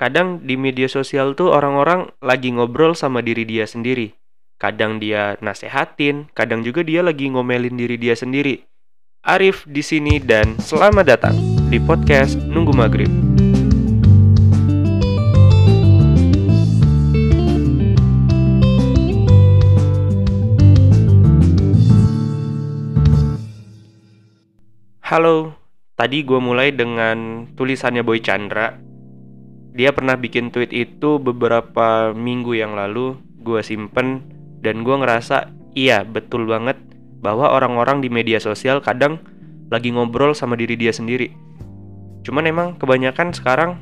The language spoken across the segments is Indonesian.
kadang di media sosial tuh orang-orang lagi ngobrol sama diri dia sendiri. Kadang dia nasehatin, kadang juga dia lagi ngomelin diri dia sendiri. Arif di sini dan selamat datang di podcast Nunggu Maghrib. Halo, tadi gue mulai dengan tulisannya Boy Chandra dia pernah bikin tweet itu beberapa minggu yang lalu gue simpen dan gue ngerasa iya betul banget bahwa orang-orang di media sosial kadang lagi ngobrol sama diri dia sendiri. Cuman emang kebanyakan sekarang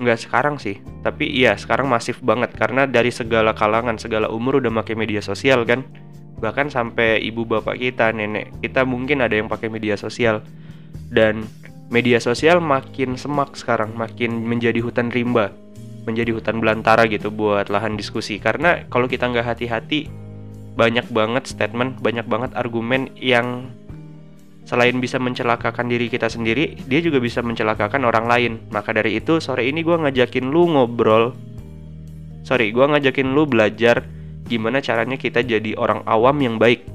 nggak sekarang sih tapi iya sekarang masif banget karena dari segala kalangan segala umur udah pakai media sosial kan. Bahkan sampai ibu bapak kita nenek kita mungkin ada yang pakai media sosial. Dan media sosial makin semak sekarang, makin menjadi hutan rimba, menjadi hutan belantara gitu buat lahan diskusi. Karena kalau kita nggak hati-hati, banyak banget statement, banyak banget argumen yang selain bisa mencelakakan diri kita sendiri, dia juga bisa mencelakakan orang lain. Maka dari itu, sore ini gue ngajakin lu ngobrol. Sorry, gue ngajakin lu belajar gimana caranya kita jadi orang awam yang baik.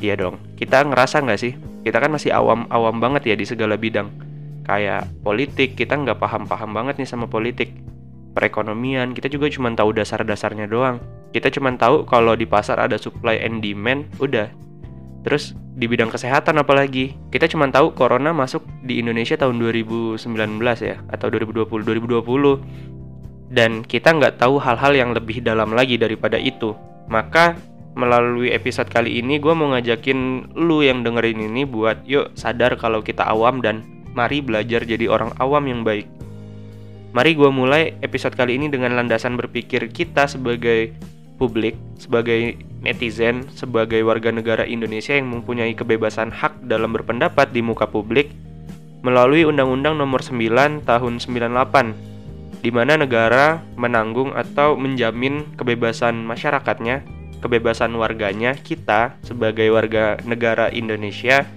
Iya dong, kita ngerasa nggak sih kita kan masih awam-awam banget ya di segala bidang. Kayak politik kita nggak paham-paham banget nih sama politik. Perekonomian kita juga cuma tahu dasar-dasarnya doang. Kita cuma tahu kalau di pasar ada supply and demand udah. Terus di bidang kesehatan apalagi kita cuma tahu corona masuk di Indonesia tahun 2019 ya atau 2020 2020 dan kita nggak tahu hal-hal yang lebih dalam lagi daripada itu. Maka melalui episode kali ini gue mau ngajakin lu yang dengerin ini buat yuk sadar kalau kita awam dan mari belajar jadi orang awam yang baik. Mari gue mulai episode kali ini dengan landasan berpikir kita sebagai publik, sebagai netizen, sebagai warga negara Indonesia yang mempunyai kebebasan hak dalam berpendapat di muka publik melalui Undang-Undang Nomor 9 Tahun 98 di mana negara menanggung atau menjamin kebebasan masyarakatnya kebebasan warganya, kita sebagai warga negara Indonesia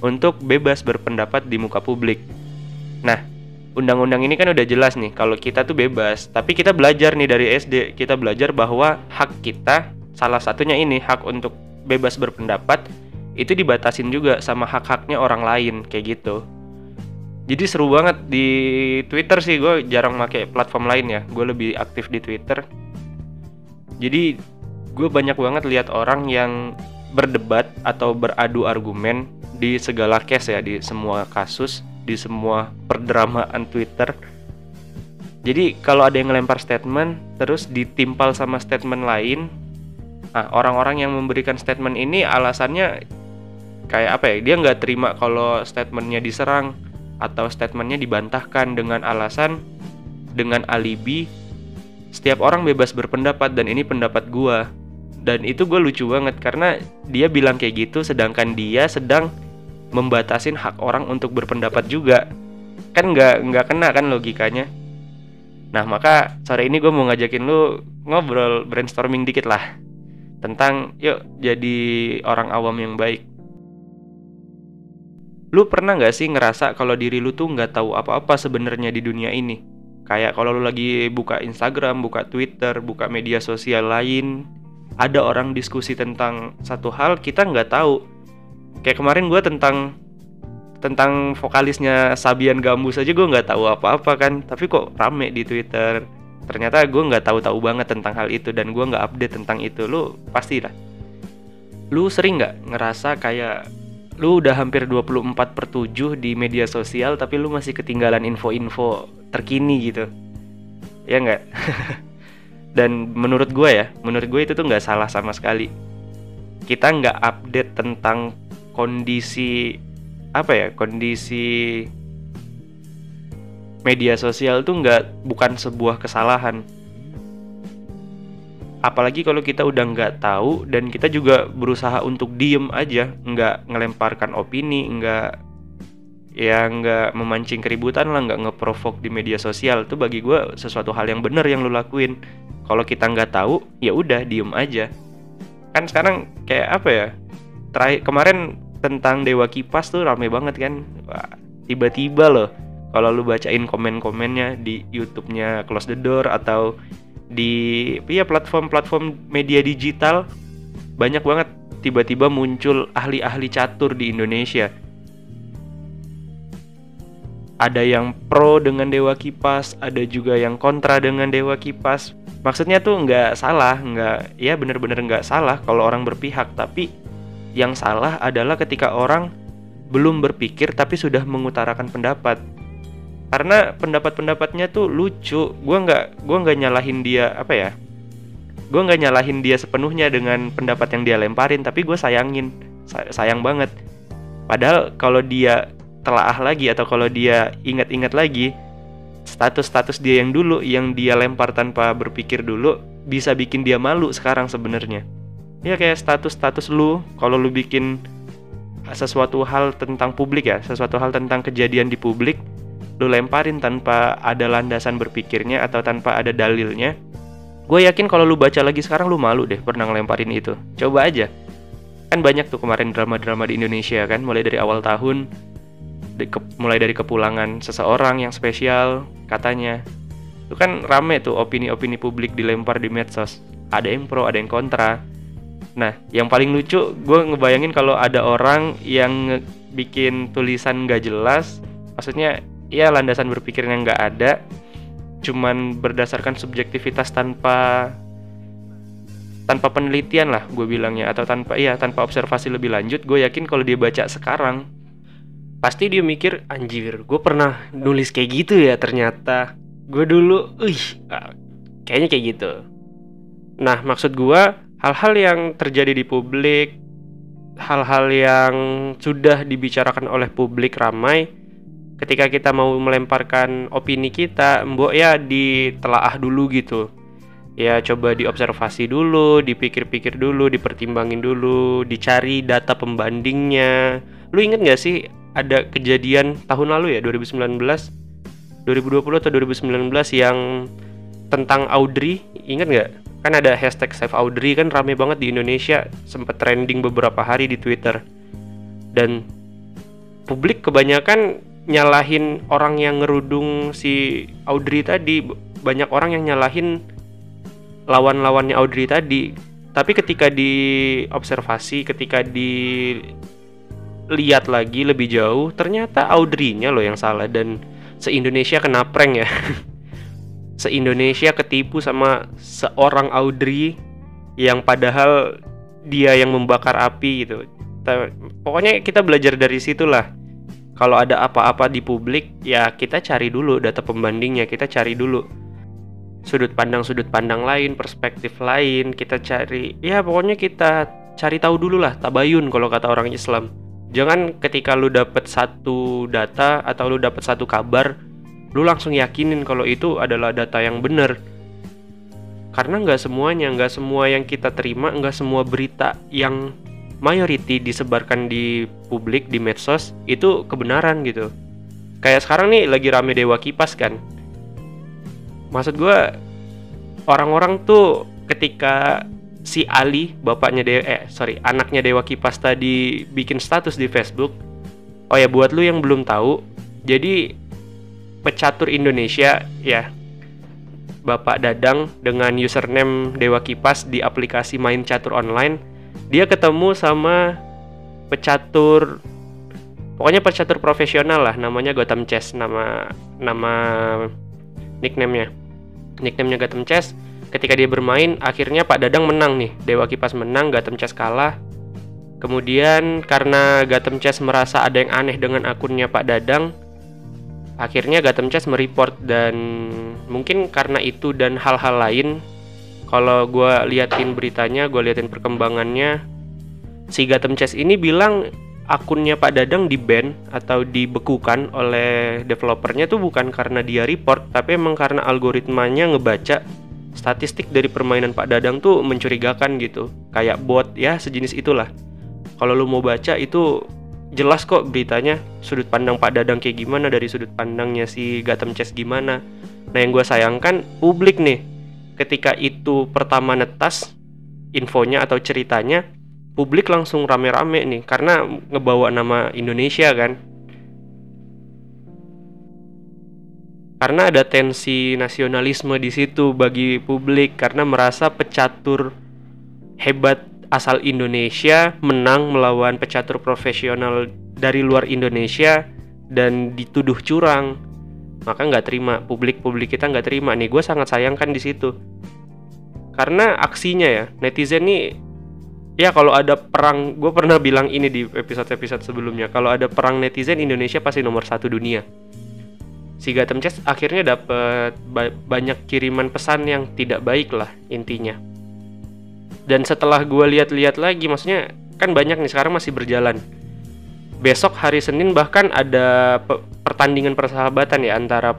untuk bebas berpendapat di muka publik. Nah, undang-undang ini kan udah jelas nih kalau kita tuh bebas, tapi kita belajar nih dari SD, kita belajar bahwa hak kita salah satunya ini hak untuk bebas berpendapat itu dibatasin juga sama hak-haknya orang lain kayak gitu. Jadi seru banget di Twitter sih gue jarang pakai platform lain ya, gue lebih aktif di Twitter. Jadi gue banyak banget lihat orang yang berdebat atau beradu argumen di segala case ya di semua kasus di semua perdramaan Twitter. Jadi kalau ada yang ngelempar statement terus ditimpal sama statement lain nah orang-orang yang memberikan statement ini alasannya kayak apa ya? Dia nggak terima kalau statementnya diserang atau statementnya dibantahkan dengan alasan dengan alibi. Setiap orang bebas berpendapat dan ini pendapat gua dan itu gue lucu banget karena dia bilang kayak gitu sedangkan dia sedang membatasin hak orang untuk berpendapat juga. Kan nggak nggak kena kan logikanya. Nah maka sore ini gue mau ngajakin lu ngobrol brainstorming dikit lah tentang yuk jadi orang awam yang baik. Lu pernah nggak sih ngerasa kalau diri lu tuh nggak tahu apa-apa sebenarnya di dunia ini? Kayak kalau lu lagi buka Instagram buka Twitter buka media sosial lain ada orang diskusi tentang satu hal kita nggak tahu. Kayak kemarin gue tentang tentang vokalisnya Sabian Gambus aja gue nggak tahu apa-apa kan. Tapi kok rame di Twitter. Ternyata gue nggak tahu-tahu banget tentang hal itu dan gue nggak update tentang itu. Lu pasti lah. Lu sering nggak ngerasa kayak lu udah hampir 24 per 7 di media sosial tapi lu masih ketinggalan info-info terkini gitu? Ya nggak dan menurut gue ya menurut gue itu tuh nggak salah sama sekali. Kita nggak update tentang kondisi apa ya kondisi media sosial tuh nggak bukan sebuah kesalahan. Apalagi kalau kita udah nggak tahu dan kita juga berusaha untuk diem aja nggak ngelemparkan opini nggak ya nggak memancing keributan lah nggak ngeprovok di media sosial. Tuh bagi gue sesuatu hal yang benar yang lo lakuin. Kalau kita nggak tahu ya udah diem aja. Kan sekarang kayak apa ya terakhir kemarin tentang dewa kipas tuh rame banget kan. Tiba-tiba loh kalau lu bacain komen-komennya di YouTube-nya Close the Door atau di ya platform-platform media digital banyak banget tiba-tiba muncul ahli-ahli catur di Indonesia. Ada yang pro dengan Dewa Kipas, ada juga yang kontra dengan Dewa Kipas. Maksudnya tuh nggak salah, nggak ya bener-bener nggak salah kalau orang berpihak, tapi yang salah adalah ketika orang belum berpikir tapi sudah mengutarakan pendapat. Karena pendapat-pendapatnya tuh lucu. Gue nggak gue nggak nyalahin dia apa ya gue nggak nyalahin dia sepenuhnya dengan pendapat yang dia lemparin tapi gue sayangin sayang banget. Padahal kalau dia telaah lagi atau kalau dia ingat-ingat lagi status-status dia yang dulu yang dia lempar tanpa berpikir dulu bisa bikin dia malu sekarang sebenarnya. Ya kayak status-status lu kalau lu bikin sesuatu hal tentang publik ya sesuatu hal tentang kejadian di publik lu lemparin tanpa ada landasan berpikirnya atau tanpa ada dalilnya gue yakin kalau lu baca lagi sekarang lu malu deh pernah ngelemparin itu. Coba aja. Kan banyak tuh kemarin drama-drama di Indonesia kan mulai dari awal tahun di ke, mulai dari kepulangan seseorang yang spesial katanya. Itu kan rame tuh opini-opini publik dilempar di medsos. Ada yang pro ada yang kontra. Nah yang paling lucu gue ngebayangin kalau ada orang yang bikin tulisan gak jelas. Maksudnya ya landasan berpikirnya nggak ada cuman berdasarkan subjektivitas tanpa tanpa penelitian lah gue bilangnya. Atau tanpa iya tanpa observasi lebih lanjut gue yakin kalau dia baca sekarang pasti dia mikir anjir gue pernah nulis kayak gitu ya ternyata. Gue dulu ih kayaknya kayak gitu. Nah maksud gue hal-hal yang terjadi di publik hal-hal yang sudah dibicarakan oleh publik ramai ketika kita mau melemparkan opini kita mbok ya ditelaah dulu gitu. Ya coba diobservasi dulu dipikir-pikir dulu dipertimbangin dulu dicari data pembandingnya. Lu inget gak sih ada kejadian tahun lalu ya 2019 2020 atau 2019 yang tentang Audrey inget nggak? Kan ada hashtag save Audrey kan rame banget di Indonesia sempat trending beberapa hari di Twitter. Dan publik kebanyakan nyalahin orang yang ngerudung si Audrey tadi banyak orang yang nyalahin lawan-lawannya Audrey tadi. Tapi ketika diobservasi ketika dilihat lagi lebih jauh ternyata Audrey-nya loh yang salah dan se-Indonesia kena prank ya. se-Indonesia ketipu sama seorang Audrey yang padahal dia yang membakar api gitu. Pokoknya kita belajar dari situlah. Kalau ada apa-apa di publik ya kita cari dulu data pembandingnya kita cari dulu sudut pandang sudut pandang lain perspektif lain kita cari ya pokoknya kita cari tahu dulu lah tabayun kalau kata orang Islam jangan ketika lu dapet satu data atau lu dapet satu kabar lu langsung yakinin kalau itu adalah data yang benar karena nggak semuanya nggak semua yang kita terima nggak semua berita yang mayority disebarkan di publik di medsos itu kebenaran gitu. Kayak sekarang nih lagi rame dewa kipas kan? Maksud gue orang-orang tuh ketika si Ali bapaknya dewa eh sorry anaknya dewa kipas tadi bikin status di Facebook oh ya buat lu yang belum tahu jadi pecatur Indonesia ya Bapak Dadang dengan username Dewa Kipas di aplikasi main catur online dia ketemu sama pecatur pokoknya pecatur profesional lah namanya Gotham Chess nama nama nicknamenya. Nicknamenya Gotham Chess ketika dia bermain akhirnya Pak Dadang menang nih. Dewa Kipas menang Gotham Chess kalah. Kemudian karena Gotham Chess merasa ada yang aneh dengan akunnya Pak Dadang akhirnya Gotham Chess mereport. Dan mungkin karena itu dan hal-hal lain kalau gue liatin beritanya gue liatin perkembangannya si Gotham Chess ini bilang akunnya Pak Dadang di ban atau dibekukan oleh developernya tuh bukan karena dia report tapi emang karena algoritmanya ngebaca statistik dari permainan Pak Dadang tuh mencurigakan gitu. Kayak bot ya sejenis itulah. Kalau lu mau baca itu jelas kok beritanya sudut pandang Pak Dadang kayak gimana dari sudut pandangnya si Gotham Chess gimana. Nah yang gue sayangkan publik nih ketika itu pertama netas infonya atau ceritanya publik langsung rame-rame nih karena ngebawa nama Indonesia kan karena ada tensi nasionalisme di situ bagi publik karena merasa pecatur hebat asal Indonesia menang melawan pecatur profesional dari luar Indonesia dan dituduh curang. Maka nggak terima publik publik kita nggak terima. Nih gue sangat sayangkan di situ. Karena aksinya ya netizen nih ya kalau ada perang gue pernah bilang ini di episode episode sebelumnya kalau ada perang netizen Indonesia pasti nomor satu dunia si Gotham Chess akhirnya dapat ba banyak kiriman pesan yang tidak baik lah intinya. Dan setelah gue lihat-lihat lagi, maksudnya kan banyak nih sekarang masih berjalan. Besok hari Senin bahkan ada pe pertandingan persahabatan ya antara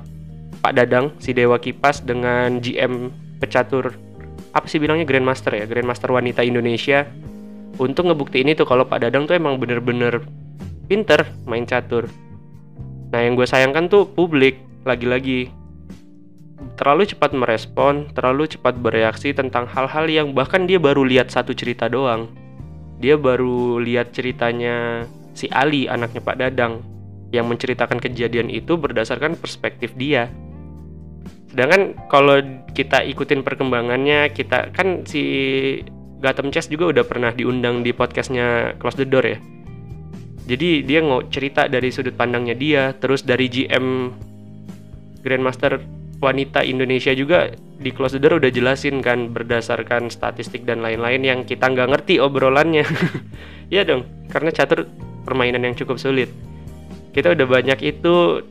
Pak Dadang si Dewa Kipas dengan GM pecatur apa sih bilangnya Grandmaster ya Grandmaster wanita Indonesia untuk ngebuktiin itu kalau Pak Dadang tuh emang bener-bener pinter main catur Nah, yang gue sayangkan tuh publik lagi-lagi terlalu cepat merespon, terlalu cepat bereaksi tentang hal-hal yang bahkan dia baru lihat satu cerita doang. Dia baru lihat ceritanya si Ali, anaknya Pak Dadang, yang menceritakan kejadian itu berdasarkan perspektif dia. Sedangkan kalau kita ikutin perkembangannya, kita kan si Gotham Chess juga udah pernah diundang di podcastnya Close the Door ya jadi dia nggak cerita dari sudut pandangnya dia terus dari GM Grandmaster wanita Indonesia juga di Close the Door udah jelasin kan berdasarkan statistik dan lain-lain yang kita nggak ngerti obrolannya. Iya dong karena catur permainan yang cukup sulit. Kita udah banyak itu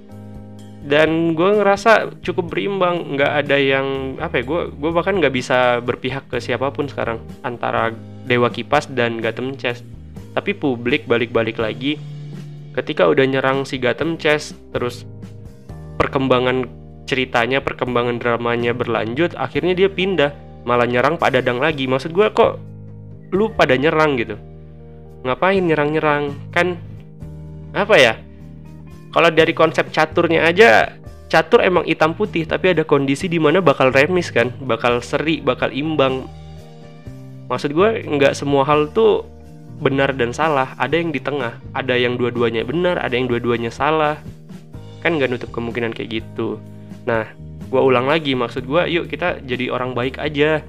dan gue ngerasa cukup berimbang. Nggak ada yang apa ya gue gue bahkan nggak bisa berpihak ke siapa pun sekarang antara Dewa Kipas dan Gotham Chess tapi publik balik-balik lagi ketika udah nyerang si Gotham Chess terus perkembangan ceritanya perkembangan dramanya berlanjut akhirnya dia pindah malah nyerang Pak Dadang lagi. Maksud gue kok lu pada nyerang gitu? Ngapain nyerang-nyerang? Kan apa ya? Kalau dari konsep caturnya aja catur emang hitam putih tapi ada kondisi di mana bakal remis kan? Bakal seri bakal imbang. Maksud gue nggak semua hal tuh benar dan salah ada yang di tengah. Ada yang dua-duanya benar ada yang dua-duanya salah. Kan nggak nutup kemungkinan kayak gitu. Nah gue ulang lagi maksud gue yuk kita jadi orang baik aja.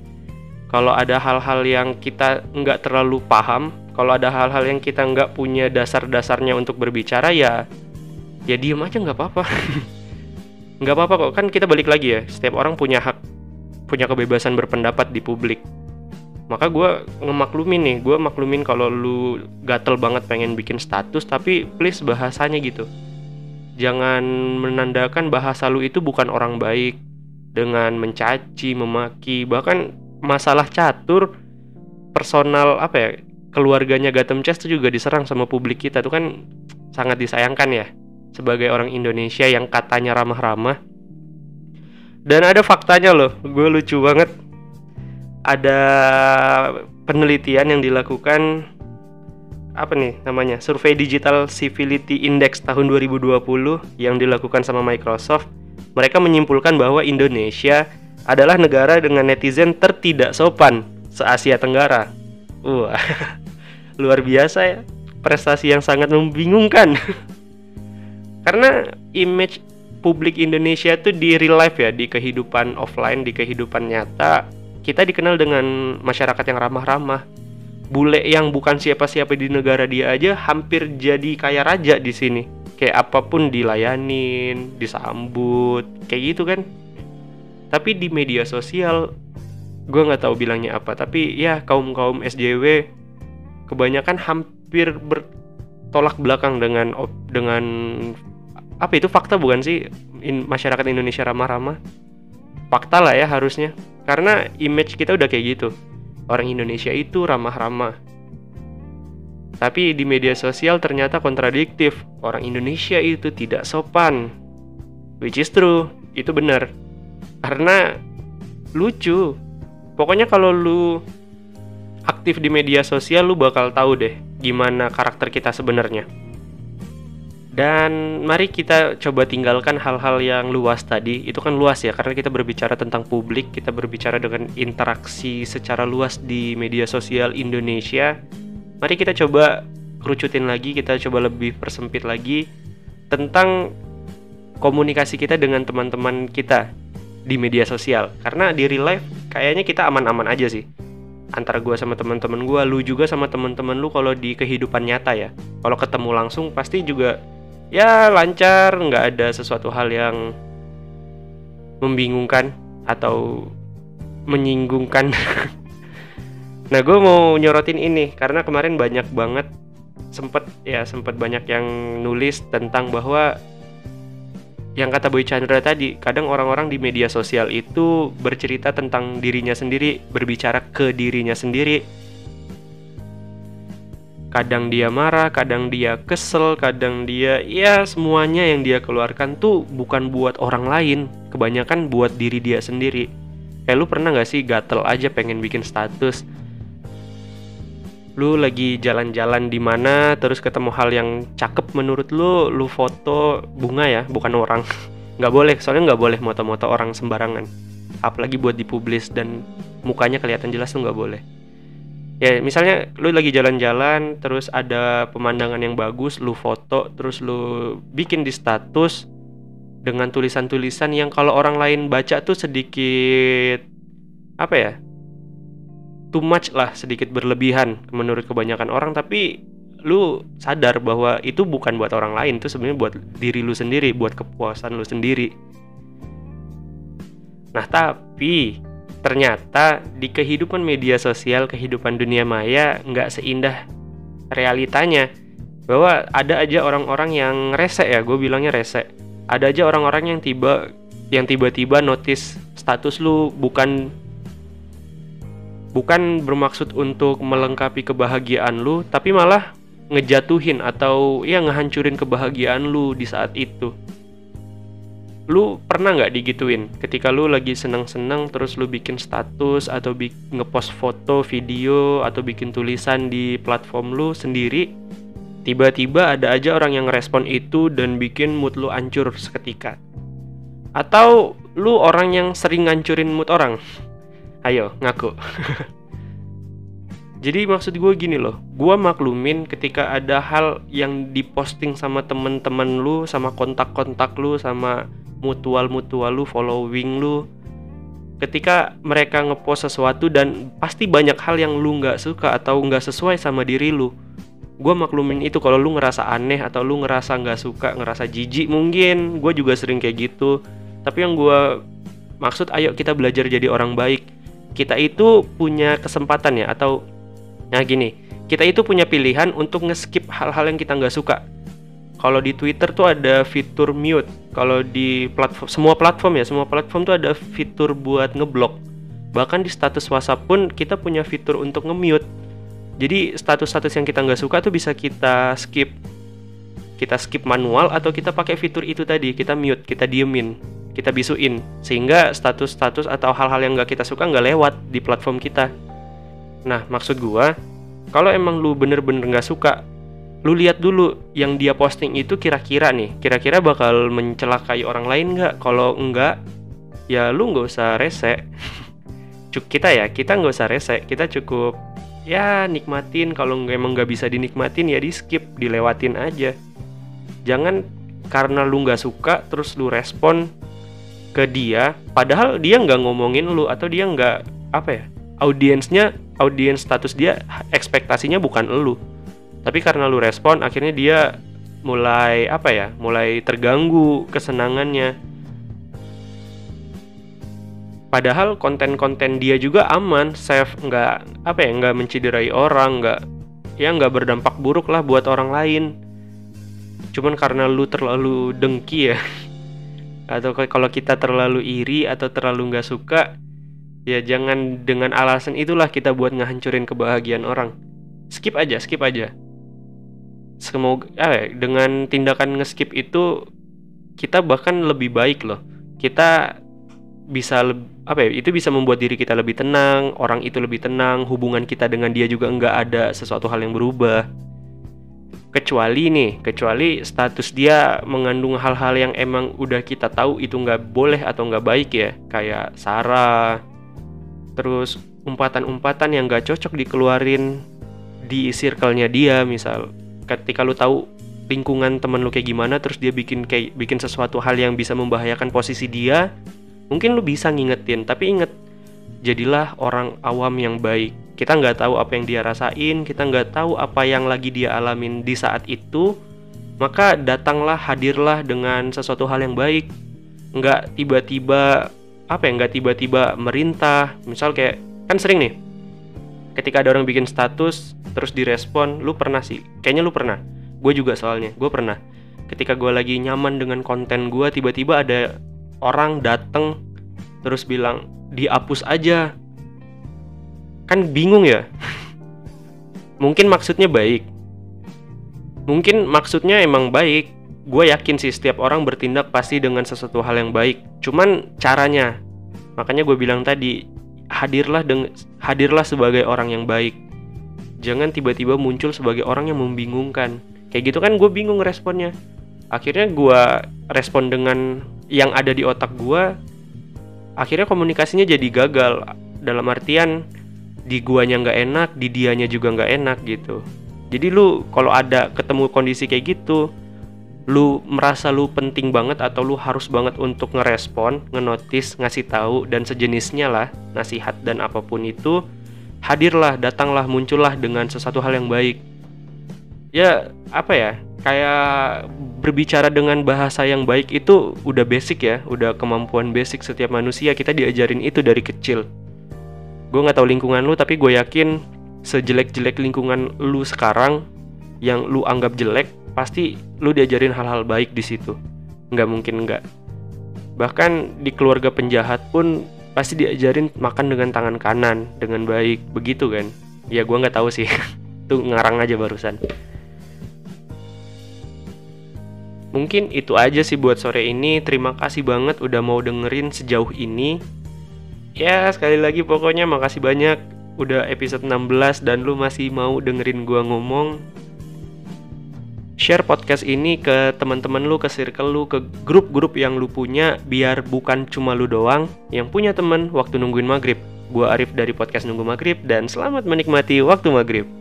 Kalau ada hal-hal yang kita nggak terlalu paham kalau ada hal-hal yang kita nggak punya dasar-dasarnya untuk berbicara ya ya diem aja nggak apa-apa. Nggak apa-apa kok kan kita balik lagi ya. Setiap orang punya hak punya kebebasan berpendapat di publik maka gue ngemaklumin nih gue maklumin kalau lu gatel banget pengen bikin status tapi please bahasanya gitu. Jangan menandakan bahasa lu itu bukan orang baik. Dengan mencaci memaki bahkan masalah catur personal apa ya keluarganya Gotham Chess itu juga diserang sama publik kita. Tuh kan sangat disayangkan ya sebagai orang Indonesia yang katanya ramah-ramah. Dan ada faktanya loh gue lucu banget ada penelitian yang dilakukan apa nih namanya survei digital civility index tahun 2020 yang dilakukan sama Microsoft. Mereka menyimpulkan bahwa Indonesia adalah negara dengan netizen tertidak sopan se Asia Tenggara. Wah luar biasa ya. Prestasi yang sangat membingungkan. Karena image publik Indonesia tuh di real life ya di kehidupan offline di kehidupan nyata kita dikenal dengan masyarakat yang ramah-ramah. Bule yang bukan siapa-siapa di negara dia aja hampir jadi kayak raja di sini. Kayak apa pun dilayanin, disambut, kayak gitu kan. Tapi di media sosial, gue nggak tahu bilangnya apa. Tapi ya kaum kaum SJW kebanyakan hampir bertolak belakang dengan dengan apa itu fakta bukan sih masyarakat Indonesia ramah-ramah fakta lah ya harusnya karena image kita udah kayak gitu. Orang Indonesia itu ramah-ramah. Tapi di media sosial ternyata kontradiktif. Orang Indonesia itu tidak sopan. Which is true, itu benar. Karena lucu. Pokoknya kalau lu aktif di media sosial lu bakal tahu deh gimana karakter kita sebenarnya. Dan mari kita coba tinggalkan hal-hal yang luas tadi. Itu kan luas ya, karena kita berbicara tentang publik, kita berbicara dengan interaksi secara luas di media sosial Indonesia. Mari kita coba kerucutin lagi, kita coba lebih persempit lagi tentang komunikasi kita dengan teman-teman kita di media sosial karena di real life kayaknya kita aman-aman aja sih antara gue sama teman-teman gue, lu juga sama teman-teman lu kalau di kehidupan nyata ya. Kalau ketemu langsung pasti juga ya lancar, nggak ada sesuatu hal yang membingungkan atau menyinggungkan. nah, gue mau nyorotin ini karena kemarin banyak banget sempet ya sempet banyak yang nulis tentang bahwa yang kata Boy Chandra tadi, kadang orang-orang di media sosial itu bercerita tentang dirinya sendiri, berbicara ke dirinya sendiri. Kadang dia marah, kadang dia kesel, kadang dia ya semuanya yang dia keluarkan tuh bukan buat orang lain, kebanyakan buat diri dia sendiri. Kayak lu pernah gak sih gatel aja pengen bikin status, lu lagi jalan-jalan di mana terus ketemu hal yang cakep menurut lu lu foto bunga ya bukan orang. Nggak boleh soalnya nggak boleh moto-moto orang sembarangan. Apalagi buat dipublis dan mukanya kelihatan jelas tuh nggak boleh ya misalnya lu lagi jalan-jalan terus ada pemandangan yang bagus lu foto terus lu bikin di status dengan tulisan-tulisan yang kalau orang lain baca tuh sedikit apa ya too much lah sedikit berlebihan menurut kebanyakan orang. Tapi lu sadar bahwa itu bukan buat orang lain itu sebenarnya buat diri lu sendiri buat kepuasan lu sendiri. Nah tapi ternyata di kehidupan media sosial kehidupan dunia maya nggak seindah realitanya bahwa ada aja orang-orang yang rese ya gue bilangnya rese ada aja orang-orang yang tiba yang tiba-tiba notice status lu bukan bukan bermaksud untuk melengkapi kebahagiaan lu, tapi malah ngejatuhin atau ya ngehancurin kebahagiaan lu di saat itu. Lu pernah nggak digituin ketika lu lagi seneng-seneng terus lu bikin status atau bi ngepost foto, video atau bikin tulisan di platform lu sendiri, tiba-tiba ada aja orang yang respon itu dan bikin mood lu hancur seketika. Atau lu orang yang sering ngancurin mood orang? Ayo, ngaku. Jadi maksud gue gini loh, gue maklumin ketika ada hal yang diposting sama temen-temen lu, sama kontak-kontak lu, sama mutual-mutual lu, following lu, ketika mereka ngepost sesuatu dan pasti banyak hal yang lu nggak suka atau nggak sesuai sama diri lu, gue maklumin itu. Kalau lu ngerasa aneh atau lu ngerasa nggak suka, ngerasa jijik mungkin, gue juga sering kayak gitu. Tapi yang gue maksud, ayo kita belajar jadi orang baik. Kita itu punya kesempatan ya atau nah gini kita itu punya pilihan untuk nge-skip hal-hal yang kita nggak suka kalau di Twitter tuh ada fitur mute. Kalau di platform semua platform ya semua platform tuh ada fitur buat ngeblok. Bahkan di status WhatsApp pun kita punya fitur untuk nge-mute. Jadi status-status yang kita nggak suka tuh bisa kita skip. Kita skip manual atau kita pakai fitur itu tadi kita mute kita diemin kita bisuin. Sehingga status-status atau hal-hal yang nggak kita suka nggak lewat di platform kita. Nah maksud gua kalau emang lu bener-bener nggak suka, lu lihat dulu yang dia posting itu kira-kira nih, kira-kira bakal mencelakai orang lain nggak? Kalau enggak, ya lu nggak usah rese. Cuk kita ya, kita nggak usah rese, kita cukup ya nikmatin. Kalau emang nggak bisa dinikmatin ya di skip, dilewatin aja. Jangan karena lu nggak suka terus lu respon ke dia padahal dia nggak ngomongin lu atau dia nggak apa ya audiensnya audiens status dia ekspektasinya bukan lu tapi karena lu respon akhirnya dia mulai apa ya mulai terganggu kesenangannya. Padahal konten-konten dia juga aman safe nggak apa ya nggak menciderai orang nggak ya nggak berdampak buruk lah buat orang lain. Cuman karena lu terlalu dengki ya atau kalau kita terlalu iri atau terlalu nggak suka ya jangan dengan alasan itulah kita buat ngehancurin kebahagiaan orang. Skip aja skip aja semoga eh, dengan tindakan ngeskip itu kita bahkan lebih baik loh. Kita bisa apa ya itu bisa membuat diri kita lebih tenang orang itu lebih tenang hubungan kita dengan dia juga nggak ada sesuatu hal yang berubah. Kecuali nih kecuali status dia mengandung hal-hal yang emang udah kita tahu itu nggak boleh atau nggak baik ya. Kayak sara terus umpatan-umpatan yang nggak cocok dikeluarin di circle-nya dia misal ketika lu tahu lingkungan temen lu kayak gimana terus dia bikin kayak bikin sesuatu hal yang bisa membahayakan posisi dia mungkin lu bisa ngingetin. Tapi inget jadilah orang awam yang baik. Kita nggak tahu apa yang dia rasain kita nggak tahu apa yang lagi dia alamin di saat itu maka datanglah hadirlah dengan sesuatu hal yang baik. Nggak tiba-tiba apa ya nggak tiba-tiba merintah. Misal kayak kan sering nih ketika ada orang bikin status terus direspon lu pernah sih? Kayaknya lu pernah. Gue juga soalnya gue pernah. Ketika gue lagi nyaman dengan konten gue tiba-tiba ada orang dateng terus bilang dihapus aja. Kan bingung ya? Mungkin maksudnya baik. Mungkin maksudnya emang baik. Gue yakin sih setiap orang bertindak pasti dengan sesuatu hal yang baik. Cuman caranya. Makanya gue bilang tadi hadirlah deng hadirlah sebagai orang yang baik. Jangan tiba-tiba muncul sebagai orang yang membingungkan. Kayak gitu kan gue bingung responnya. Akhirnya gue respon dengan yang ada di otak gue akhirnya komunikasinya jadi gagal. Dalam artian di guanya nggak enak di dianya juga nggak enak gitu. Jadi lu kalau ada ketemu kondisi kayak gitu lu merasa lu penting banget atau lu harus banget untuk ngerespon, ngenotis, ngasih tahu dan sejenisnya lah, nasihat dan apa pun itu, hadirlah, datanglah, muncullah dengan sesuatu hal yang baik. Ya, apa ya? Kayak berbicara dengan bahasa yang baik itu udah basic ya, udah kemampuan basic setiap manusia kita diajarin itu dari kecil. Gue nggak tahu lingkungan lu, tapi gue yakin sejelek-jelek lingkungan lu sekarang yang lu anggap jelek pasti lu diajarin hal-hal baik di situ. Nggak mungkin nggak. Bahkan di keluarga penjahat pun pasti diajarin makan dengan tangan kanan dengan baik. Begitu kan? Ya gua nggak tahu sih. Tuh ngarang aja barusan. Mungkin itu aja sih buat sore ini. Terima kasih banget udah mau dengerin sejauh ini. Ya sekali lagi pokoknya makasih banyak. Udah episode 16 dan lu masih mau dengerin gua ngomong share podcast ini ke teman-teman lu, ke circle lu, ke grup-grup yang lu punya biar bukan cuma lu doang yang punya temen waktu nungguin maghrib. Gua Arif dari podcast Nunggu Maghrib dan selamat menikmati waktu maghrib.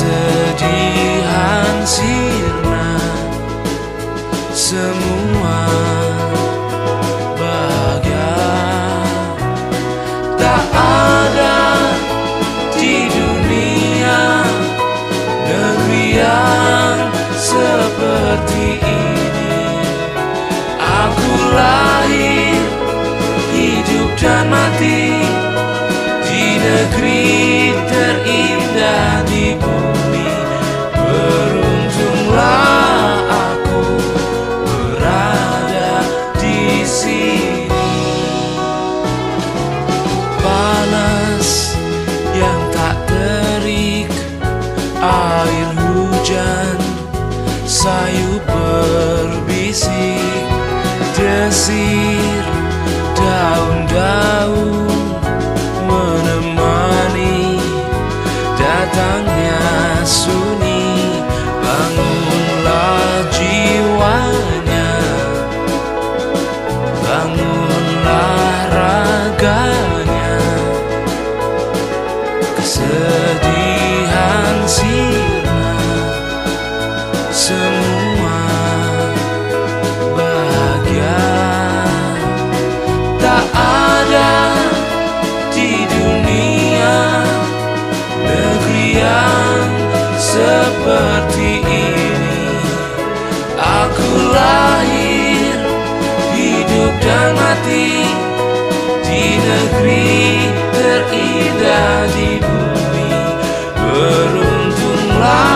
Kesedihan sirna Semua bahagia. Tak ada di dunia Negeri yang seperti ini. Aku lahir, hidup dan mati Di negeri seperti ini. Aku lahir dan mati di negeri terindah di bumi. Beruntunglah